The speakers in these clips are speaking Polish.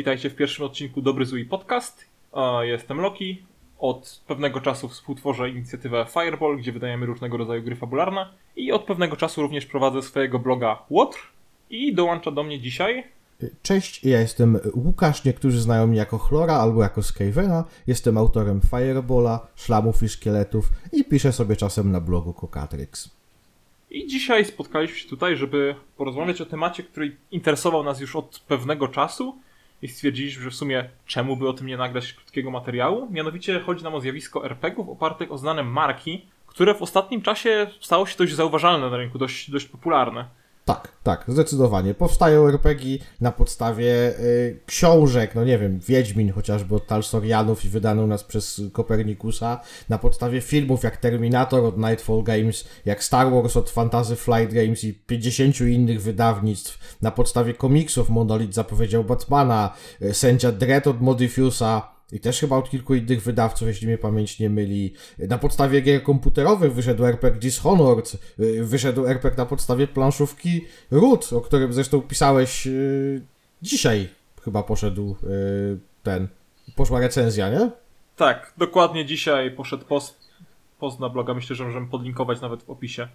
witajcie w pierwszym odcinku Dobry Zły Podcast. Jestem Loki. Od pewnego czasu współtworzę inicjatywę Fireball, gdzie wydajemy różnego rodzaju gry fabularne. I od pewnego czasu również prowadzę swojego bloga Łotr. I dołącza do mnie dzisiaj Cześć, ja jestem Łukasz, niektórzy znają mnie jako Chlora albo jako Skavena. Jestem autorem Fireballa, Szlamów i Szkieletów i piszę sobie czasem na blogu Cocatrix. I dzisiaj spotkaliśmy się tutaj, żeby porozmawiać o temacie, który interesował nas już od pewnego czasu i stwierdziliśmy, że w sumie czemu by o tym nie nagrać krótkiego materiału. Mianowicie chodzi nam o zjawisko RPGów opartych o znane marki, które w ostatnim czasie stało się dość zauważalne na rynku, dość, dość popularne. Tak, tak, zdecydowanie. Powstają RPG na podstawie y, książek, no nie wiem, Wiedźmin chociażby od Talsorianów i wydany u nas przez Kopernikusa, na podstawie filmów jak Terminator od Nightfall Games, jak Star Wars od Fantasy Flight Games i 50 innych wydawnictw, na podstawie komiksów Monolith zapowiedział Batmana, y, Sędzia Dredd od Modifusa, i też chyba od kilku innych wydawców, jeśli mnie pamięć nie myli. Na podstawie gier komputerowych wyszedł RPG Dishonored, y, wyszedł RPG na podstawie planszówki Root, o którym zresztą pisałeś yy, dzisiaj. Chyba poszedł yy, ten, poszła recenzja, nie? Tak, dokładnie dzisiaj poszedł post, post na bloga, myślę, że możemy podlinkować nawet w opisie.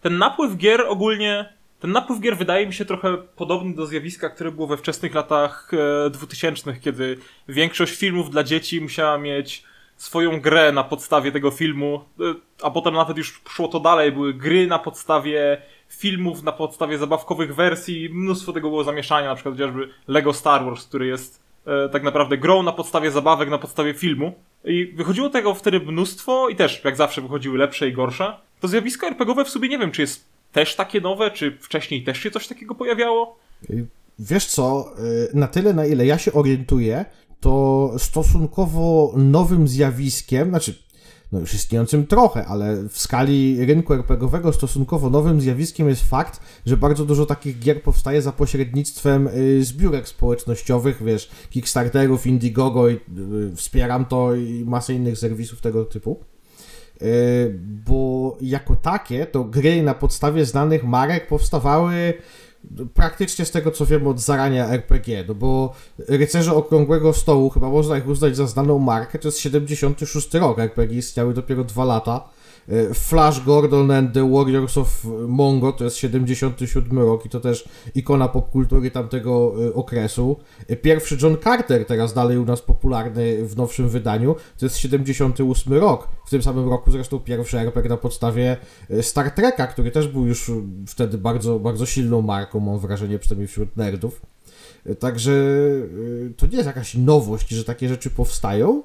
Ten napływ gier ogólnie ten napływ gier wydaje mi się trochę podobny do zjawiska, które było we wczesnych latach e, 2000, kiedy większość filmów dla dzieci musiała mieć swoją grę na podstawie tego filmu, e, a potem nawet już szło to dalej, były gry na podstawie filmów, na podstawie zabawkowych wersji, mnóstwo tego było zamieszania, na przykład chociażby Lego Star Wars, który jest e, tak naprawdę grą na podstawie zabawek, na podstawie filmu. I wychodziło tego wtedy mnóstwo i też, jak zawsze, wychodziły lepsze i gorsze. To zjawisko RPGowe w sobie nie wiem, czy jest też takie nowe? Czy wcześniej też się coś takiego pojawiało? Wiesz co, y, na tyle na ile ja się orientuję, to stosunkowo nowym zjawiskiem, znaczy no już istniejącym trochę, ale w skali rynku RPGowego stosunkowo nowym zjawiskiem jest fakt, że bardzo dużo takich gier powstaje za pośrednictwem y, zbiórek społecznościowych, wiesz, Kickstarterów, Indiegogo i y, wspieram to i masę innych serwisów tego typu. E, bo jako takie to gry na podstawie znanych marek powstawały praktycznie z tego co wiem od zarania RPG, no bo Rycerze Okrągłego Stołu chyba można ich uznać za znaną markę, to jest 76 rok, RPG istniały dopiero dwa lata, Flash Gordon and the Warriors of Mongo, to jest 77 rok i to też ikona popkultury tamtego e, okresu. E, pierwszy John Carter, teraz dalej u nas popularny w nowszym wydaniu, to jest 78 rok. W tym samym roku zresztą pierwszy RPG na podstawie Star Treka, który też był już wtedy bardzo, bardzo silną marką, mam wrażenie, przynajmniej wśród nerdów. Także to nie jest jakaś nowość, że takie rzeczy powstają,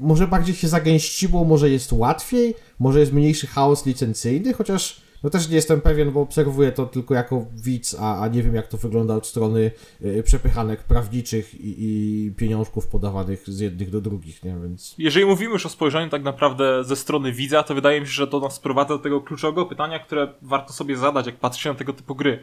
może bardziej się zagęściło, może jest łatwiej, może jest mniejszy chaos licencyjny, chociaż no też nie jestem pewien, bo obserwuję to tylko jako widz, a, a nie wiem jak to wygląda od strony y, przepychanek prawniczych i, i, pieniążków podawanych z jednych do drugich, nie? Więc... Jeżeli mówimy już o spojrzeniu tak naprawdę ze strony widza, to wydaje mi się, że to nas sprowadza do tego kluczowego pytania, które warto sobie zadać, jak patrzy na tego typu gry.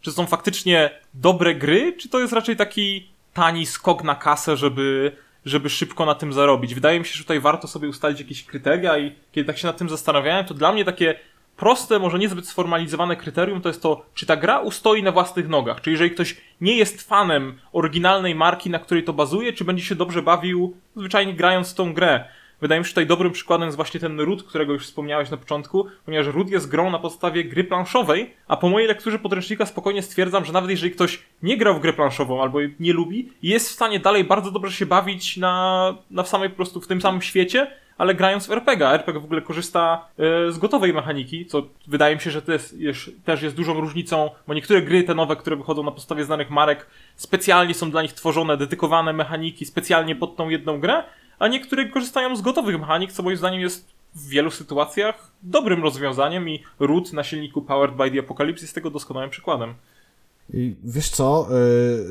Czy są faktycznie dobre gry, czy to jest raczej taki tani skok na kasę, żeby żeby szybko na tym zarobić. Wydaje mi się, że tutaj warto sobie ustalić jakieś kryteria i kiedy tak się nad tym zastanawiałem, to dla mnie takie proste, może niezbyt sformalizowane kryterium to jest to, czy ta gra ustoi na własnych nogach. Czy jeżeli ktoś nie jest fanem oryginalnej marki, na której to bazuje, czy będzie się dobrze bawił zwyczajnie grając w tą grę. Wydaje mi się, że tutaj dobrym przykładem jest właśnie ten Root, którego już wspomniałeś na początku, ponieważ Root jest grą na podstawie gry planszowej, a po mojej lekturze podręcznika spokojnie stwierdzam, że nawet jeżeli ktoś nie grał w grę planszową albo nie lubi, jest w stanie dalej bardzo dobrze się bawić na, na samej po prostu w tym samym świecie, ale grając w RPG. RPG w ogóle korzysta y, z gotowej mechaniki, co wydaje mi się, że jest, jest, też jest dużą różnicą, bo niektóre gry, te nowe, które wychodzą na podstawie znanych marek, specjalnie są dla nich tworzone, dedykowane mechaniki specjalnie pod tą jedną grę, a niektóre korzystają z gotowych mechanik, co moim zdaniem jest w wielu sytuacjach dobrym rozwiązaniem i root na silniku Powered by the Apocalypse jest tego doskonałym przykładem. Wiesz co,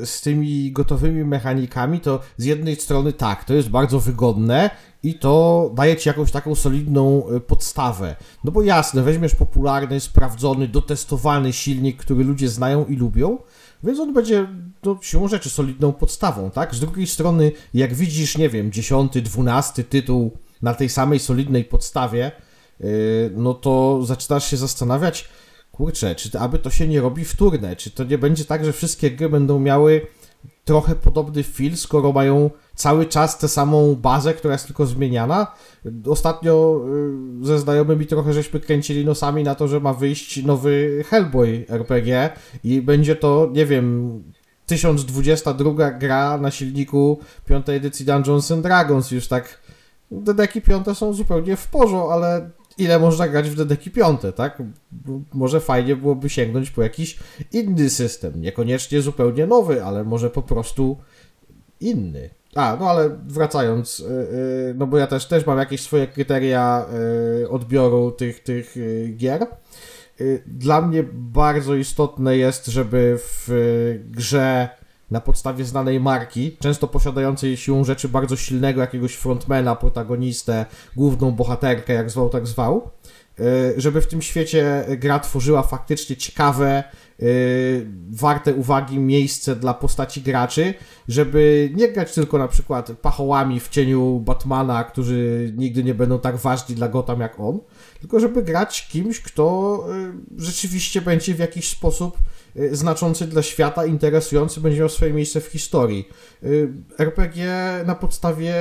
y, z tymi gotowymi mechanikami to z jednej strony tak, to jest bardzo wygodne i to daje ci jakąś taką solidną y, podstawę. No bo jasne, weźmiesz popularny, sprawdzony, dotestowany silnik, który ludzie znają i lubią, więc on będzie no, siłą rzeczy solidną podstawą, tak? Z drugiej strony, jak widzisz, nie wiem, dziesiąty, dwunasty tytuł na tej samej solidnej podstawie, yy, no to zaczynasz się zastanawiać, kurczę, czy aby to się nie robi wtórne, czy to nie będzie tak, że wszystkie gry będą miały trochę podobny feel, skoro mają cały czas tę samą bazę, która jest tylko zmieniana. Ostatnio y, ze znajomymi trochę żeśmy kręcili nosami na to, że ma wyjść nowy Hellboy RPG i będzie to, nie wiem, 1022 gra na silniku piątej edycji Dungeons and Dragons. Już tak dedeki piąte są zupełnie w porządku, ale ile można grać w dedeki piąte, tak? Może fajnie byłoby sięgnąć po jakiś inny system, niekoniecznie zupełnie nowy, ale może po prostu inny. A, no ale wracając, yy, no bo ja też, też mam jakieś swoje kryteria yy, odbioru tych, tych yy, gier. Dla mnie bardzo istotne jest, żeby w grze na podstawie znanej marki, często posiadającej siłą rzeczy bardzo silnego jakiegoś frontmana, protagonistę, główną bohaterkę, jak zwał, tak zwał, żeby w tym świecie gra tworzyła faktycznie ciekawe, warte uwagi miejsce dla postaci graczy, żeby nie grać tylko na przykład pachołami w cieniu Batmana, którzy nigdy nie będą tak ważni dla Gotham jak on, tylko żeby grać kimś, kto rzeczywiście będzie w jakiś sposób znaczący dla świata, interesujący, będzie miał swoje miejsce w historii. RPG na podstawie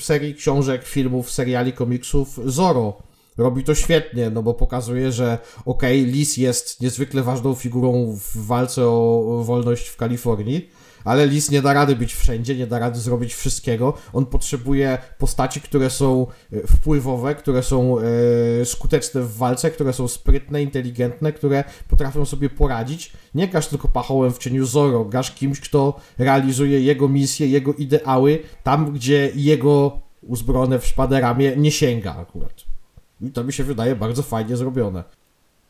serii książek, filmów, seriali, komiksów Zoro robi to świetnie, no bo pokazuje, że okej, okay, Lis jest niezwykle ważną figurą w walce o wolność w Kalifornii, ale Lis nie da rady być wszędzie, nie da rady zrobić wszystkiego. On potrzebuje postaci, które są e, wpływowe, które są e, skuteczne w walce, które są sprytne, inteligentne, które potrafią sobie poradzić. Nie gasz tylko pachołem w cieniu Zoro, gasz kimś, kto realizuje jego misje, jego ideały tam, gdzie jego uzbrojone w szpaderamię nie sięga akurat. I to mi się wydaje bardzo fajnie zrobione.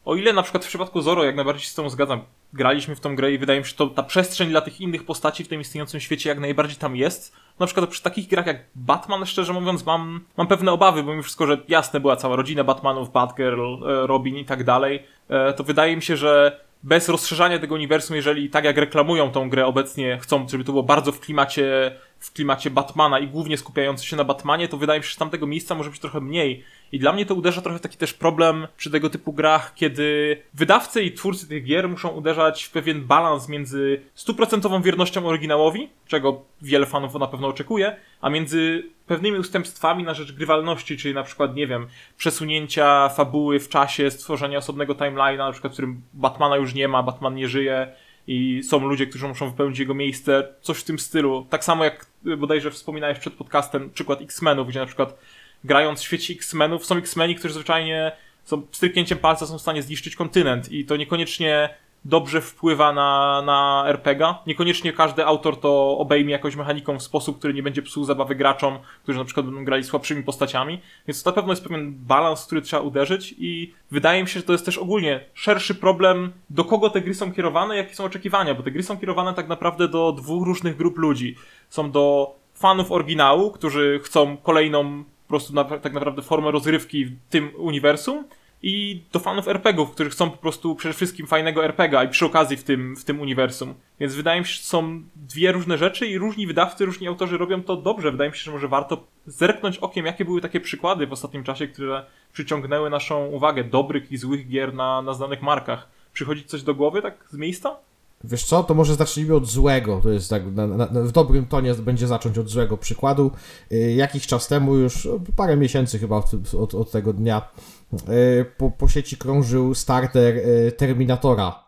O ile na przykład w przypadku Zoro, jak najbardziej się z tą zgadzam, graliśmy w tą grę i wydaje mi się, że to ta przestrzeń dla tych innych postaci w tym istniejącym świecie jak najbardziej tam jest. Na przykład przy takich grach jak Batman, szczerze mówiąc, mam, mam pewne obawy, bo mimo wszystko, że jasne była cała rodzina Batmanów, Batgirl, e, Robin i tak dalej, e, to wydaje mi się, że bez rozszerzania tego uniwersum, jeżeli tak jak reklamują tą grę obecnie, chcą, żeby to było bardzo w klimacie, w klimacie Batmana i głównie skupiające się na Batmanie, to wydaje mi się, że tamtego miejsca może być trochę mniej. I dla mnie to uderza trochę w taki też problem przy tego typu grach, kiedy wydawcy i twórcy tych gier muszą uderzać w pewien balans między stuprocentową wiernością oryginałowi, czego wiele fanów na pewno oczekuje, a między pewnymi ustępstwami na rzecz grywalności, czyli na przykład, nie wiem, przesunięcia fabuły w czasie, stworzenia osobnego timeline'a, na przykład w którym Batmana już nie ma, Batman nie żyje i są ludzie, którzy muszą wypełnić jego miejsce, coś w tym stylu. Tak samo jak bodajże wspominałeś przed podcastem przykład X-Menów, gdzie na przykład grając w świecie X-Menów, są X-Meni, którzy zwyczajnie są stryknięciem palca są w stanie zniszczyć kontynent i to niekoniecznie dobrze wpływa na, na RPGa. Niekoniecznie każdy autor to obejmie jakąś mechaniką w sposób, który nie będzie psuł zabawy graczom, którzy na przykład będą grali słabszymi postaciami. Więc to na pewno jest pewien balans, który trzeba uderzyć i wydaje mi się, że to jest też ogólnie szerszy problem, do kogo te gry są kierowane, jakie są oczekiwania, bo te gry są kierowane tak naprawdę do dwóch różnych grup ludzi. Są do fanów oryginału, którzy chcą kolejną po prostu na, tak naprawdę formę rozrywki w tym uniwersum i do fanów RPGów, którzy chcą po prostu przede wszystkim fajnego RPGa i przy okazji w tym, w tym uniwersum. Więc wydaje mi się, że są dwie różne rzeczy i różni wydawcy, różni autorzy robią to dobrze. Wydaje mi się, że może warto zerknąć okiem, jakie były takie przykłady w ostatnim czasie, które przyciągnęły naszą uwagę dobrych i złych gier na, na znanych markach. Przychodzi coś do głowy tak z miejsca? Wiesz co, to może zacznijmy od złego. To jest tak, na, na, w dobrym tonie będzie zacząć od złego przykładu. Yy, jakiś czas temu, już parę miesięcy chyba od, od, od tego dnia, yy, po, po sieci krążył starter yy, Terminatora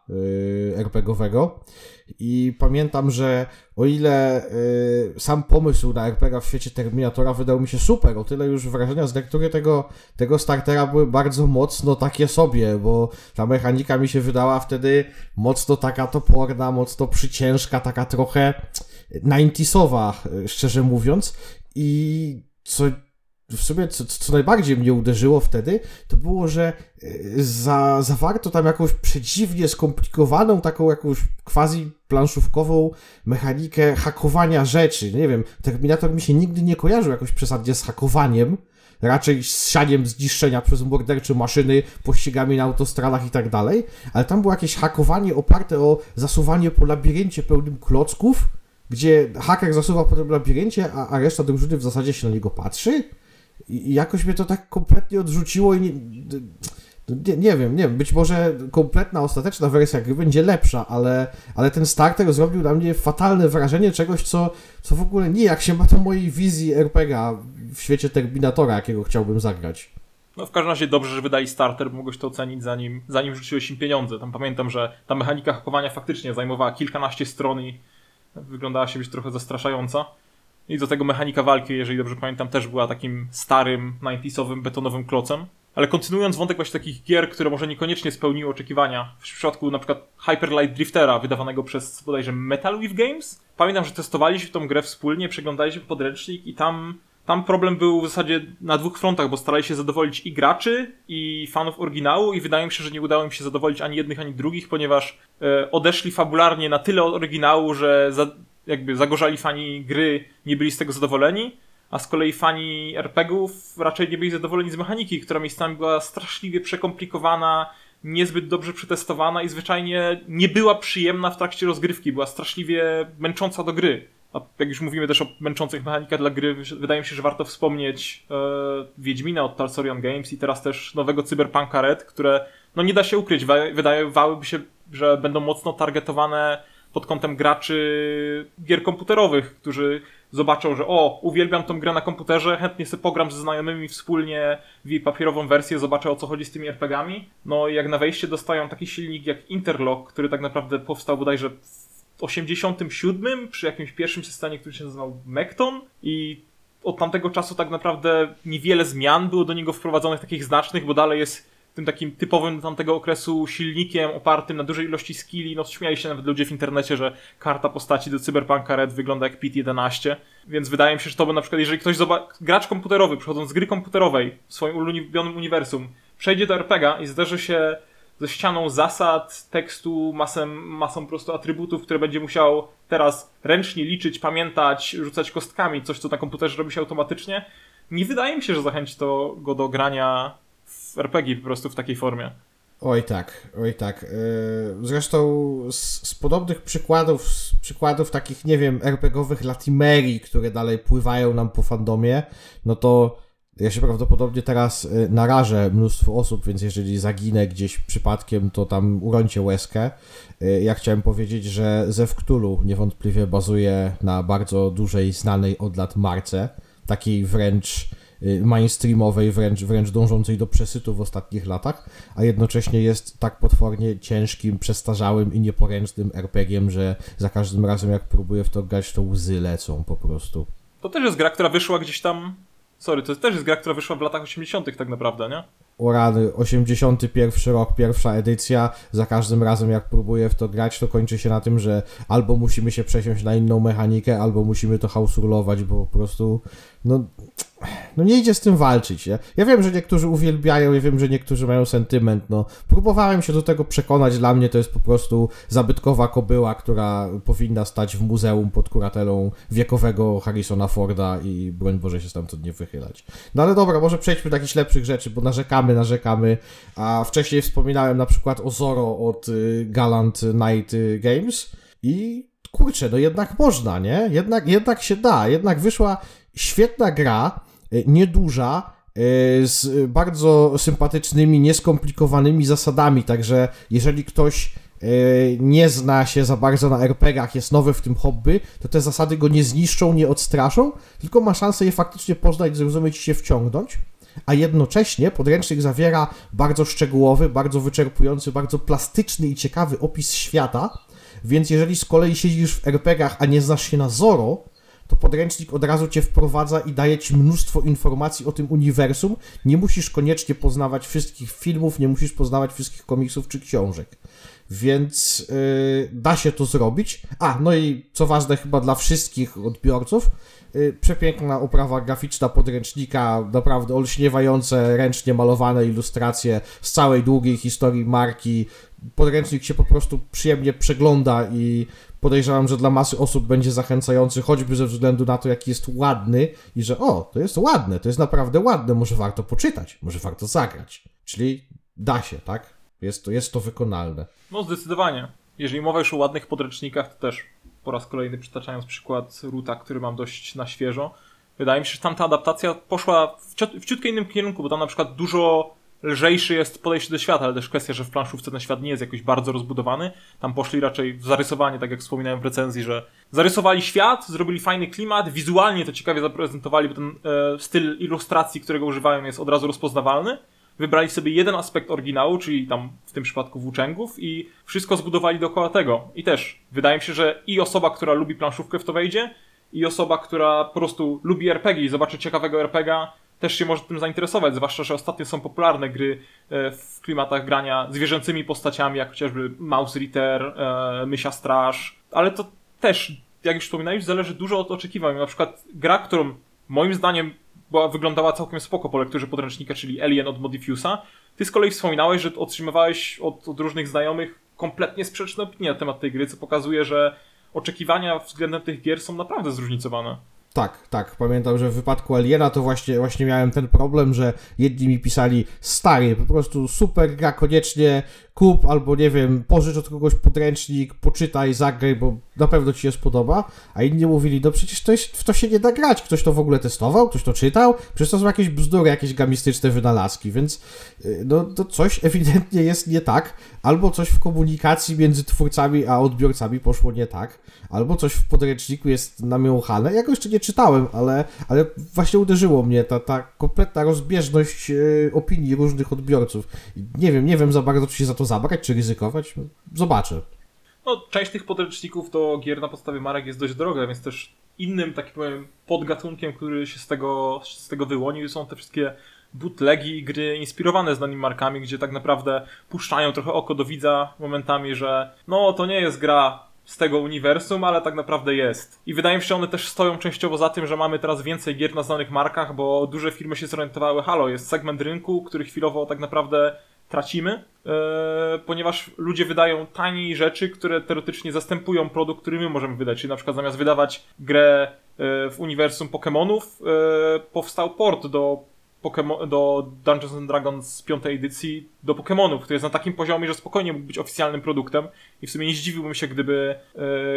RPGowego. I pamiętam, że o ile y, sam pomysł na RPG w świecie Terminatora wydał mi się super, o tyle już wrażenia z lektury tego, tego startera były bardzo mocno takie sobie, bo ta mechanika mi się wydała wtedy mocno taka toporna, mocno przyciężka, taka trochę 90sowa, szczerze mówiąc. I co w sumie co, co najbardziej mnie uderzyło wtedy, to było, że e, za, zawarto tam jakąś przedziwnie skomplikowaną, taką jakąś quasi planszówkową mechanikę hakowania rzeczy. Nie wiem, Terminator mi się nigdy nie kojarzył jakoś przesadnie z hakowaniem, raczej z sianiem zniszczenia przez mordercze maszyny, pościgami na autostradach i tak dalej, ale tam było jakieś hakowanie oparte o zasuwanie po labiryncie pełnym klocków, gdzie haker zasuwa po tym labiryncie, a, a reszta drużyny w zasadzie się na niego patrzy. I jakoś mnie to tak kompletnie odrzuciło i nie, Nie, nie wiem, nie wiem, być może kompletna, ostateczna wersja gry będzie lepsza, ale, ale ten starter zrobił na mnie fatalne wrażenie czegoś, co, co w ogóle nijak się ma do mojej wizji RPG w świecie Terminatora, jakiego chciałbym zagrać. No w każdym razie dobrze, że wydali starter, bo mogłeś to ocenić zanim, zanim rzuciłeś im pieniądze. Tam pamiętam, że ta mechanika hakowania faktycznie zajmowała kilkanaście stron i wyglądała się być trochę zastraszająca. I do tego mechanika walki, jeżeli dobrze pamiętam, też była takim starym, 90 betonowym klocem. Ale kontynuując wątek właśnie takich gier, które może niekoniecznie spełniły oczekiwania, w przypadku na przykład Hyper Light Driftera, wydawanego przez bodajże Metal Wave Games, pamiętam, że testowaliśmy tą grę wspólnie, przeglądaliśmy podręcznik i tam, tam problem był w zasadzie na dwóch frontach, bo starali się zadowolić i graczy, i fanów oryginału i wydaje mi się, że nie udało im się zadowolić ani jednych, ani drugich, ponieważ e, odeszli fabularnie na tyle od oryginału, że za, jakby zagorzali fani gry, nie byli z tego zadowoleni, a z kolei fani RPGów raczej nie byli zadowoleni z mechaniki, która miejscami była straszliwie przekomplikowana, niezbyt dobrze przetestowana i zwyczajnie nie była przyjemna w trakcie rozgrywki, była straszliwie męcząca do gry. A jak już mówimy też o męczących mechanikach dla gry, wydaje mi się, że warto wspomnieć e, Wiedźmina od Talsorian Games i teraz też nowego Cyberpunka Red, które no nie da się ukryć, wydawałyby się, że będą mocno targetowane pod kątem graczy gier komputerowych, którzy zobaczą, że o, uwielbiam tą grę na komputerze, chętnie sobie pogram ze znajomymi wspólnie w jej papierową wersję, zobaczę o co chodzi z tymi RPGami. No i jak na wejście dostają taki silnik jak Interlock, który tak naprawdę powstał bodajże w 87 przy jakimś pierwszym systemie, który się nazywał Mekton i od tamtego czasu tak naprawdę niewiele zmian było do niego wprowadzonych takich znacznych, bo dalej jest tym takim typowym tamtego okresu silnikiem opartym na dużej ilości skilli. No śmiali się nawet ludzie w internecie, że karta postaci do Cyberpunka Red wygląda jak PIT 11. Więc wydaje mi się, że to by na przykład, jeżeli ktoś zobaczy, gracz komputerowy przychodząc z gry komputerowej w swoim ulubionym uniwersum, przejdzie do RPGa i zderzy się ze ścianą zasad, tekstu, masą, masą po prostu atrybutów, które będzie musiał teraz ręcznie liczyć, pamiętać, rzucać kostkami, coś co na komputerze robi się automatycznie, nie wydaje mi się, że zachęci to go do grania w RPG po prostu w takiej formie. Oj tak, oj tak. E, zresztą z, z, podobnych przykładów, z przykładów takich, nie wiem, RPGowych latimerii, które dalej pływają nam po fandomie, no to ja się prawdopodobnie teraz e, narażę mnóstwo osób, więc jeżeli zaginę gdzieś przypadkiem, to tam urońcie łezkę. E, ja chciałem powiedzieć, że Zew Cthulhu niewątpliwie bazuje na bardzo dużej, znanej od lat marce, takiej wręcz Y, mainstreamowej, wręcz, wręcz dążącej do przesytu w ostatnich latach, a jednocześnie jest tak potwornie ciężkim, przestarzałym i nieporęcznym RPG-iem, że za każdym razem jak próbuję w to grać, to łzy lecą po prostu. To też jest gra, która wyszła gdzieś tam Sorry, to też jest gra, która wyszła w latach 80. tak naprawdę, nie? O rany, 81 rok, pierwsza edycja. Za każdym razem, jak próbuję w to grać, to kończy się na tym, że albo musimy się przesiąść na inną mechanikę, albo musimy to hausulować, bo po prostu, no, no nie idzie z tym walczyć, nie? Ja wiem, że niektórzy uwielbiają, ja wiem, że niektórzy mają sentyment, no. Próbowałem się do tego przekonać, dla mnie to jest po prostu zabytkowa kobyła, która powinna stać w muzeum pod kuratelą wiekowego Harrisona Forda i broń Boże się stamtąd nie wychylać. No ale dobra, może przejdźmy do jakichś lepszych rzeczy, bo narzekamy, narzekamy, a wcześniej wspominałem na przykład o Zoro od y, Galant Night Games i kurczę, no jednak można, nie? Jednak, jednak się da, jednak wyszła świetna gra, y, nieduża, y, z bardzo sympatycznymi, nieskomplikowanymi zasadami, także jeżeli ktoś y, nie zna się za bardzo na RPGach, jest nowy w tym hobby, to te zasady go nie zniszczą, nie odstraszą, tylko ma szansę je faktycznie poznać, zrozumieć i się wciągnąć. A jednocześnie podręcznik zawiera bardzo szczegółowy, bardzo wyczerpujący, bardzo plastyczny i ciekawy opis świata. Więc jeżeli z kolei siedzisz w RPGach, a nie znasz się na Zoro, to podręcznik od razu cię wprowadza i daje ci mnóstwo informacji o tym uniwersum. Nie musisz koniecznie poznawać wszystkich filmów, nie musisz poznawać wszystkich komiksów czy książek. Więc yy, da się to zrobić. A, no i co ważne chyba dla wszystkich odbiorców, yy, przepiękna oprawa graficzna podręcznika, naprawdę olśniewające, ręcznie malowane ilustracje z całej długiej historii marki. Podręcznik się po prostu przyjemnie przegląda i podejrzewam, że dla masy osób będzie zachęcający, choćby ze względu na to, jaki jest ładny i że o, to jest ładne, to jest naprawdę ładne, może warto poczytać, może warto zagrać. Czyli da się, tak? Jest to, jest to wykonalne. No zdecydowanie. Jeżeli mowa już o ładnych podręcznikach, to też po raz kolejny przytaczając przykład Ruta, który mam dość na świeżo, wydaje mi się, że tamta adaptacja poszła w, ciut, w ciutkę innym kierunku, bo tam na przykład dużo lżejszy jest podejście do świata, ale też kwestia, że w planszówce ten świat nie jest jakoś bardzo rozbudowany. Tam poszli raczej w zarysowanie, tak jak wspominałem w recenzji, że zarysowali świat, zrobili fajny klimat, wizualnie to ciekawie zaprezentowali, bo ten e, styl ilustracji, którego używają jest od razu rozpoznawalny. Wybrali sobie jeden aspekt oryginału, czyli tam w tym przypadku włóczęgów i wszystko zbudowali dookoła tego. I też wydaje mi się, że i osoba, która lubi planszówkę w to wejdzie, i osoba, która po prostu lubi RPG i zobaczy ciekawego RPGa, też się może tym zainteresować, zwłaszcza, że ostatnio są popularne gry e, w klimatach grania zwierzęcymi postaciami, jak chociażby Mouse Ritter, e, Mysia Straż, ale to też, jak już wspominałeś, zależy dużo od oczekiwań. Na przykład gra, którą moim zdaniem była, wyglądała całkiem spoko po lekturze podręcznika, czyli Alien od Modifiusa. Ty z kolei wspominałeś, że otrzymywałeś od, od różnych znajomych kompletnie sprzeczne opinie na temat tej gry, co pokazuje, że oczekiwania względem tych gier są naprawdę zróżnicowane. Tak, tak. Pamiętam, że w wypadku Aliena to właśnie, właśnie miałem ten problem, że jedni mi pisali stary, po prostu super gra, koniecznie kup albo nie wiem, pożycz od kogoś podręcznik, poczytaj, zagraj, bo na pewno ci się spodoba, a inni mówili, no przecież to jest, w to się nie da grać, ktoś to w ogóle testował, ktoś to czytał, przecież to są jakieś bzdury, jakieś gamistyczne wynalazki, więc y, no to coś ewidentnie jest nie tak, albo coś w komunikacji między twórcami a odbiorcami poszło nie tak, albo coś w podręczniku jest namiąchane, ja go jeszcze nie czytałem, ale, ale właśnie uderzyło mnie ta, ta kompletna rozbieżność y, opinii różnych odbiorców. Nie wiem, nie wiem za bardzo, czy się za to zabrać, czy ryzykować, zobaczę. No, część tych podręczników do gier na podstawie marek jest dość droga, więc też innym takim powiem podgatunkiem, który się z tego, z tego wyłonił są te wszystkie bootlegi gry inspirowane znanymi markami, gdzie tak naprawdę puszczają trochę oko do widza momentami, że no to nie jest gra z tego uniwersum, ale tak naprawdę jest. I wydaje mi się, że one też stoją częściowo za tym, że mamy teraz więcej gier na znanych markach, bo duże firmy się zorientowały, halo, jest segment rynku, który chwilowo tak naprawdę tracimy, yy, ponieważ ludzie wydają taniej rzeczy, które teoretycznie zastępują produkt, który my możemy wydać. Czyli na przykład zamiast wydawać grę yy, w uniwersum Pokémonów, yy, powstał port do Pokemon, do Dungeons and Dragons z piątej edycji do Pokémonów, który jest na takim poziomie, że spokojnie mógł być oficjalnym produktem i w sumie nie zdziwiłbym się, gdyby,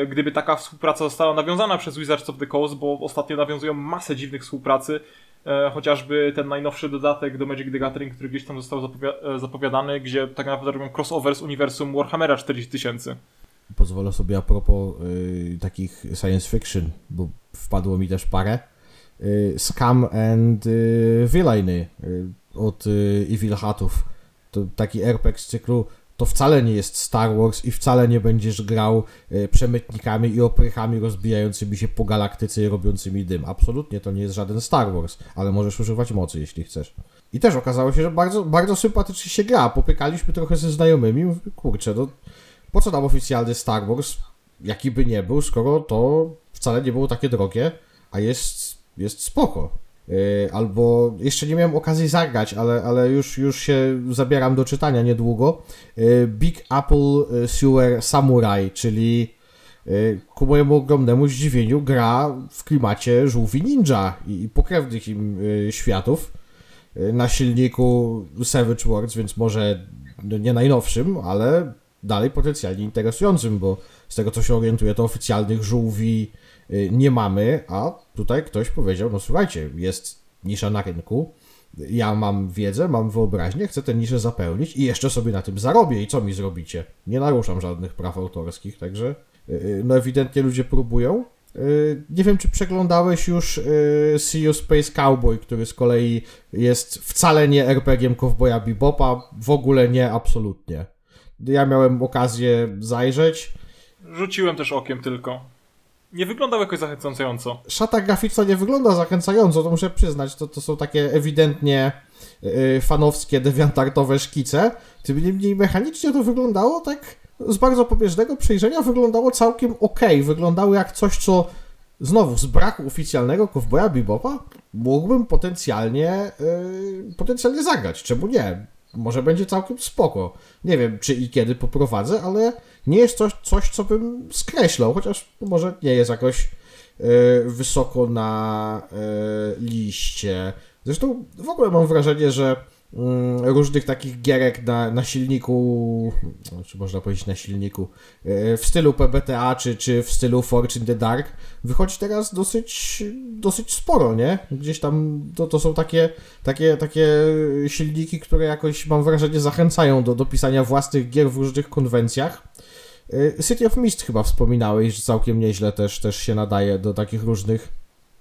e, gdyby taka współpraca została nawiązana przez Wizards of the Coast, bo ostatnio nawiązują masę dziwnych współpracy, e, chociażby ten najnowszy dodatek do Magic the Gathering, który gdzieś tam został zapowi- zapowiadany, gdzie tak naprawdę robią crossover z uniwersum Warhammera 40 tysięcy. Pozwolę sobie a propos y, takich science fiction, bo wpadło mi też parę. Y, Scam and y, Villainy y, od Evil Hatów. To taki RPG z cyklu to wcale nie jest Star Wars i wcale nie będziesz grał przemytnikami i oprychami rozbijającymi się po galaktyce i robiącymi dym. Absolutnie to nie jest żaden Star Wars, ale możesz używać mocy, jeśli chcesz. I też okazało się, że bardzo, bardzo sympatycznie się gra. Popykaliśmy trochę ze znajomymi. Kurczę, no po co nam oficjalny Star Wars, jaki by nie był, skoro to wcale nie było takie drogie, a jest, jest spoko. Yy, albo jeszcze nie miałem okazji zagrać, ale, ale już, już się zabieram do czytania niedługo. Yy, Big Apple Sewer Samurai, czyli ku mojemu ogromnemu zdziwieniu gra w klimacie żółwi ninja i, pokrewnych im światów na silniku Savage Worlds, więc może no, nie najnowszym, ale dalej potencjalnie interesującym, bo z tego co się orientuję, to oficjalnych żółwi nie mamy, a tutaj ktoś powiedział, no słuchajcie, jest nisza na rynku, ja mam wiedzę, mam wyobraźnię, chcę tę niszę zapełnić i jeszcze sobie na tym zarobię i co mi zrobicie? Nie naruszam żadnych praw autorskich, także y, no ewidentnie ludzie próbują. Y, Nie wiem, czy przeglądałeś już y, See Space Cowboy, który z kolei jest wcale nie RPG-iem Cowboya Bebopa, w ogóle nie, absolutnie. Ja miałem okazję zajrzeć. Rzuciłem też okiem tylko. Nie wyglądał jakoś zachęcająco. Szata graficzna nie wygląda zachęcająco, to muszę przyznać. To, to są takie ewidentnie yy, fanowskie, dewiantartowe szkice. Tym niemniej mechanicznie to wyglądało tak z bardzo pobieżnego przejrzenia wyglądało całkiem ok. Wyglądało jak coś, co znowu z braku oficjalnego Cowboya Bebopa mógłbym potencjalnie, yy, potencjalnie zagrać. Czemu nie? Może będzie całkiem spoko. Nie wiem, czy i kiedy poprowadzę, ale nie jest coś, coś co bym skreślał, chociaż może nie jest jakoś yy, wysoko na yy, liście. Zresztą w ogóle mam wrażenie, że mm, różnych takich gierek na, na silniku, no, czy można powiedzieć na silniku, e, w stylu PBTA, czy, czy w stylu Fortune the Dark, wychodzi teraz dosyć, dosyć sporo, nie? Gdzieś tam to, to są takie, takie, takie silniki, które jakoś, mam wrażenie, zachęcają do, do pisania własnych gier w różnych konwencjach. E, City of Mist chyba wspominałeś, że całkiem nieźle też, też się nadaje do takich różnych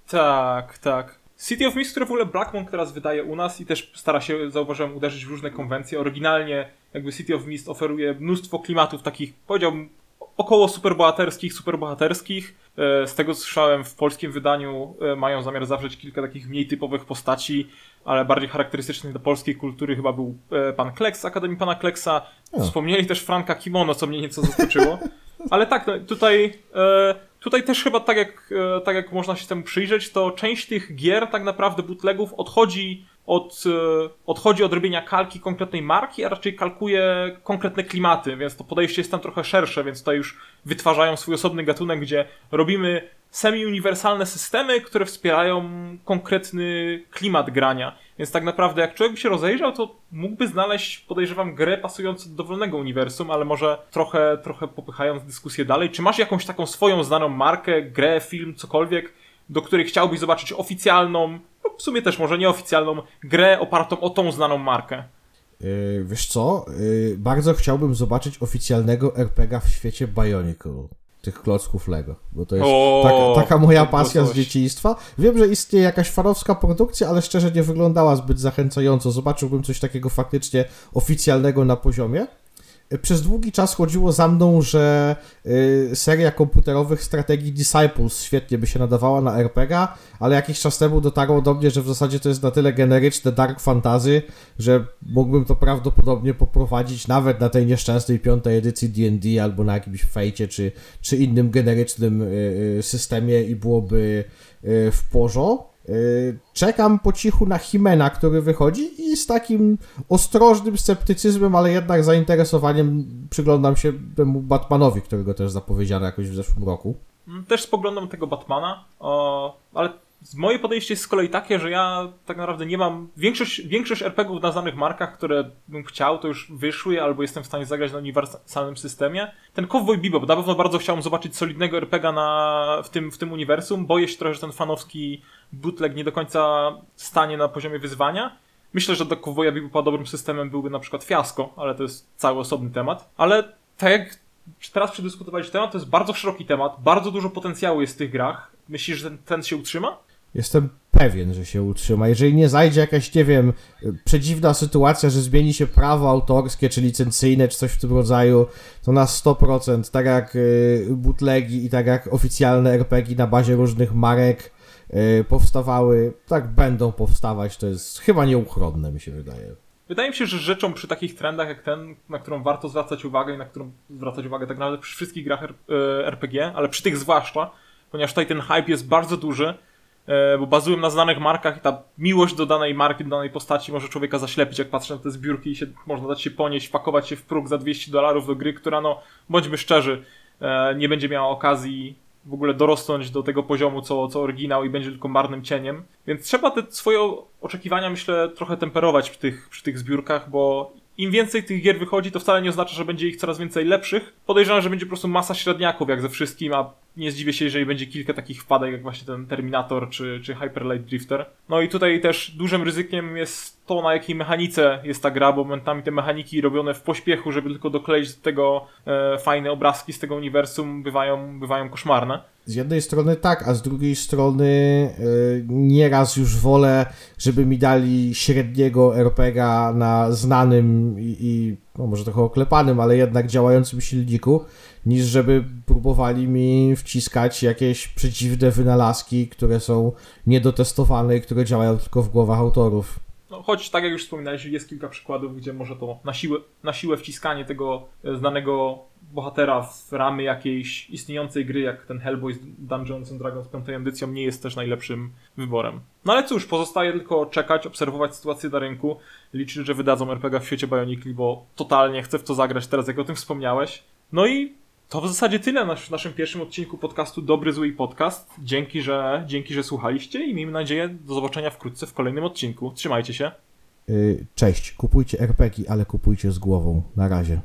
Tak, tak. City of Mist, które w ogóle Blackmon teraz wydaje u nas i też stara się, zauważyłem, uderzyć w różne konwencje. Oryginalnie jakby City of Mist oferuje mnóstwo klimatów takich, powiedziałbym, około superbohaterskich, superbohaterskich. E, Z tego co słyszałem, w polskim wydaniu e, mają zamiar zawrzeć kilka takich mniej typowych postaci, ale bardziej charakterystycznych dla polskiej kultury chyba był e, pan Kleks z Akademii Pana Kleksa. Wspomnieli też Franka Kimono, co mnie nieco zaskoczyło. Ale tak, no, tutaj, tutaj też chyba tak jak, tak jak można się temu przyjrzeć, to część tych gier, tak naprawdę bootlegów, odchodzi od, e, odchodzi od robienia kalki konkretnej marki, a raczej kalkuje konkretne klimaty, więc to podejście jest tam trochę szersze, więc tutaj już wytwarzają swój osobny gatunek, gdzie robimy semi-uniwersalne systemy, które wspierają konkretny klimat grania. Więc tak naprawdę, jak człowiek by się rozejrzał, to mógłby znaleźć, podejrzewam, grę pasującą do dowolnego uniwersum, ale może trochę, trochę popychając dyskusję dalej. Czy masz jakąś taką swoją znaną markę, grę, film, cokolwiek, do której chciałbyś zobaczyć oficjalną, lub w sumie też może nieoficjalną, grę opartą o tą znaną markę? Yy, wiesz co? Yy, bardzo chciałbym zobaczyć oficjalnego RPG w świecie Bionicle. Tych klocków Lego, bo to jest O, taka, taka moja pasja z dzieciństwa. Wiem, że istnieje jakaś farowska produkcja, ale szczerze nie wyglądała zbyt zachęcająco. Zobaczyłbym coś takiego faktycznie oficjalnego na poziomie. Przez długi czas chodziło za mną, że yy, seria komputerowych strategii Disciples świetnie by się nadawała na RPG, ale jakiś czas temu dotarło do mnie, że w zasadzie to jest na tyle generyczne dark fantasy, że mógłbym to prawdopodobnie poprowadzić nawet na tej nieszczęsnej piątej edycji D&D albo na jakimś fejcie czy, czy innym generycznym y, y, systemie i byłoby y, w porządku. Y, Czekam po cichu na Himena, który wychodzi i z takim ostrożnym sceptycyzmem, ale jednak zainteresowaniem przyglądam się temu Batmanowi, którego też zapowiedziano jakoś w zeszłym roku. Też spoglądam tego Batmana, ale moje podejście jest z kolei takie, że ja tak naprawdę nie mam. Większość, większość RPGów na znanych markach, które bym chciał, to już wyszły, albo jestem w stanie zagrać na uniwersalnym systemie. Ten Cowboy Bebop, na pewno bardzo chciałem zobaczyć solidnego RPGa na, w, tym, w tym uniwersum. Boję się trochę, że ten fanowski bootleg nie do końca stanie na poziomie wyzwania. Myślę, że do Cowboya Bebopa dobrym systemem byłby na przykład fiasko, ale to jest cały osobny temat. Ale tak jak teraz przedyskutowaliśmy temat, to jest bardzo szeroki temat, bardzo dużo potencjału jest w tych grach. Myślisz, że ten, ten się utrzyma? Jestem pewien, że się utrzyma. Jeżeli nie zajdzie jakaś, nie wiem, przedziwna sytuacja, że zmieni się prawo autorskie, czy licencyjne, czy coś w tym rodzaju, to na 100%, tak jak y, bootlegi i tak jak oficjalne RPG na bazie różnych marek y, powstawały, tak będą powstawać. To jest chyba nieuchronne, mi się wydaje. Wydaje mi się, że rzeczą przy takich trendach jak ten, na którą warto zwracać uwagę i na którą zwracać uwagę tak naprawdę przy wszystkich grach RPG, ale przy tych zwłaszcza, ponieważ tutaj ten hype jest bardzo duży, e, bo bazują na znanych markach i ta miłość do danej marki, do danej postaci może człowieka zaślepić, jak patrzy na te zbiórki i się, można dać się ponieść, pakować się w próg za 200 dolarów do gry, która no, bądźmy szczerzy, e, nie będzie miała okazji w ogóle dorosnąć do tego poziomu, co, co oryginał i będzie tylko marnym cieniem. Więc trzeba te swoje oczekiwania, myślę, trochę temperować przy tych, przy tych zbiórkach, bo im więcej tych gier wychodzi, to wcale nie oznacza, że będzie ich coraz więcej lepszych. Podejrzewam, że będzie po prostu masa średniaków, jak ze wszystkim, a nie zdziwię się, jeżeli będzie kilka takich wpadek, jak właśnie ten Terminator czy, czy Hyper Light Drifter. No i tutaj też dużym ryzykiem jest to, na jakiej mechanice jest ta gra, bo momentami te mechaniki robione w pośpiechu, żeby tylko dokleić do tego e, fajne obrazki z tego uniwersum, bywają, bywają koszmarne. Z jednej strony tak, a z drugiej strony y, nieraz już wolę, żeby mi dali średniego RPGa na znanym i, i no może trochę oklepanym, ale jednak działającym silniku, niż żeby próbowali mi wciskać jakieś przeciwne wynalazki, które są niedotestowane i które działają tylko w głowach autorów. No, choć tak jak już wspominałeś, jest kilka przykładów, gdzie może to na siłę, na siłę wciskanie tego e, znanego bohatera w ramy jakiejś istniejącej gry, jak ten Hellboy z Dungeons and Dragons 5 edycją, nie jest też najlepszym wyborem. No ale cóż, pozostaje tylko czekać, obserwować sytuację na rynku, liczyć, że wydadzą RPG w świecie Bionicle, bo totalnie chcę w to zagrać teraz, jak o tym wspomniałeś. No i to w zasadzie tyle w naszym pierwszym odcinku podcastu Dobry Zły Podcast. Dzięki, że, dzięki, że słuchaliście i miejmy nadzieję do zobaczenia wkrótce w kolejnym odcinku. Trzymajcie się. Y, Cześć, kupujcie RPG, ale kupujcie z głową. Na razie.